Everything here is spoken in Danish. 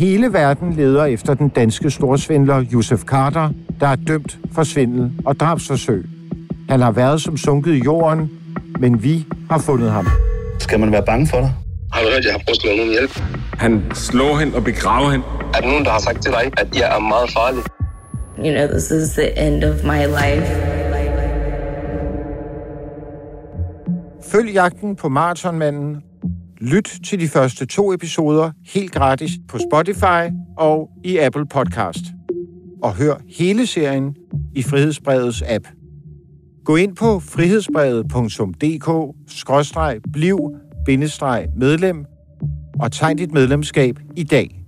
hele verden leder efter den danske storsvindler Josef Carter, der er dømt for svindel og drabsforsøg. Han har været som sunket i jorden, men vi har fundet ham. Skal man være bange for dig? Har du hørt, at jeg har prøvet at slå nogen ihjel? Han slår hende og begraver hende. Er der nogen, der har sagt til dig, at jeg er meget farlig? You know, this is the end of my life. Følg jagten på Marathonmanden. Lyt til de første to episoder helt gratis på Spotify og i Apple Podcast. Og hør hele serien i Frihedsbrevets app. Gå ind på frihedsbrevet.dk-bliv-medlem og tegn dit medlemskab i dag.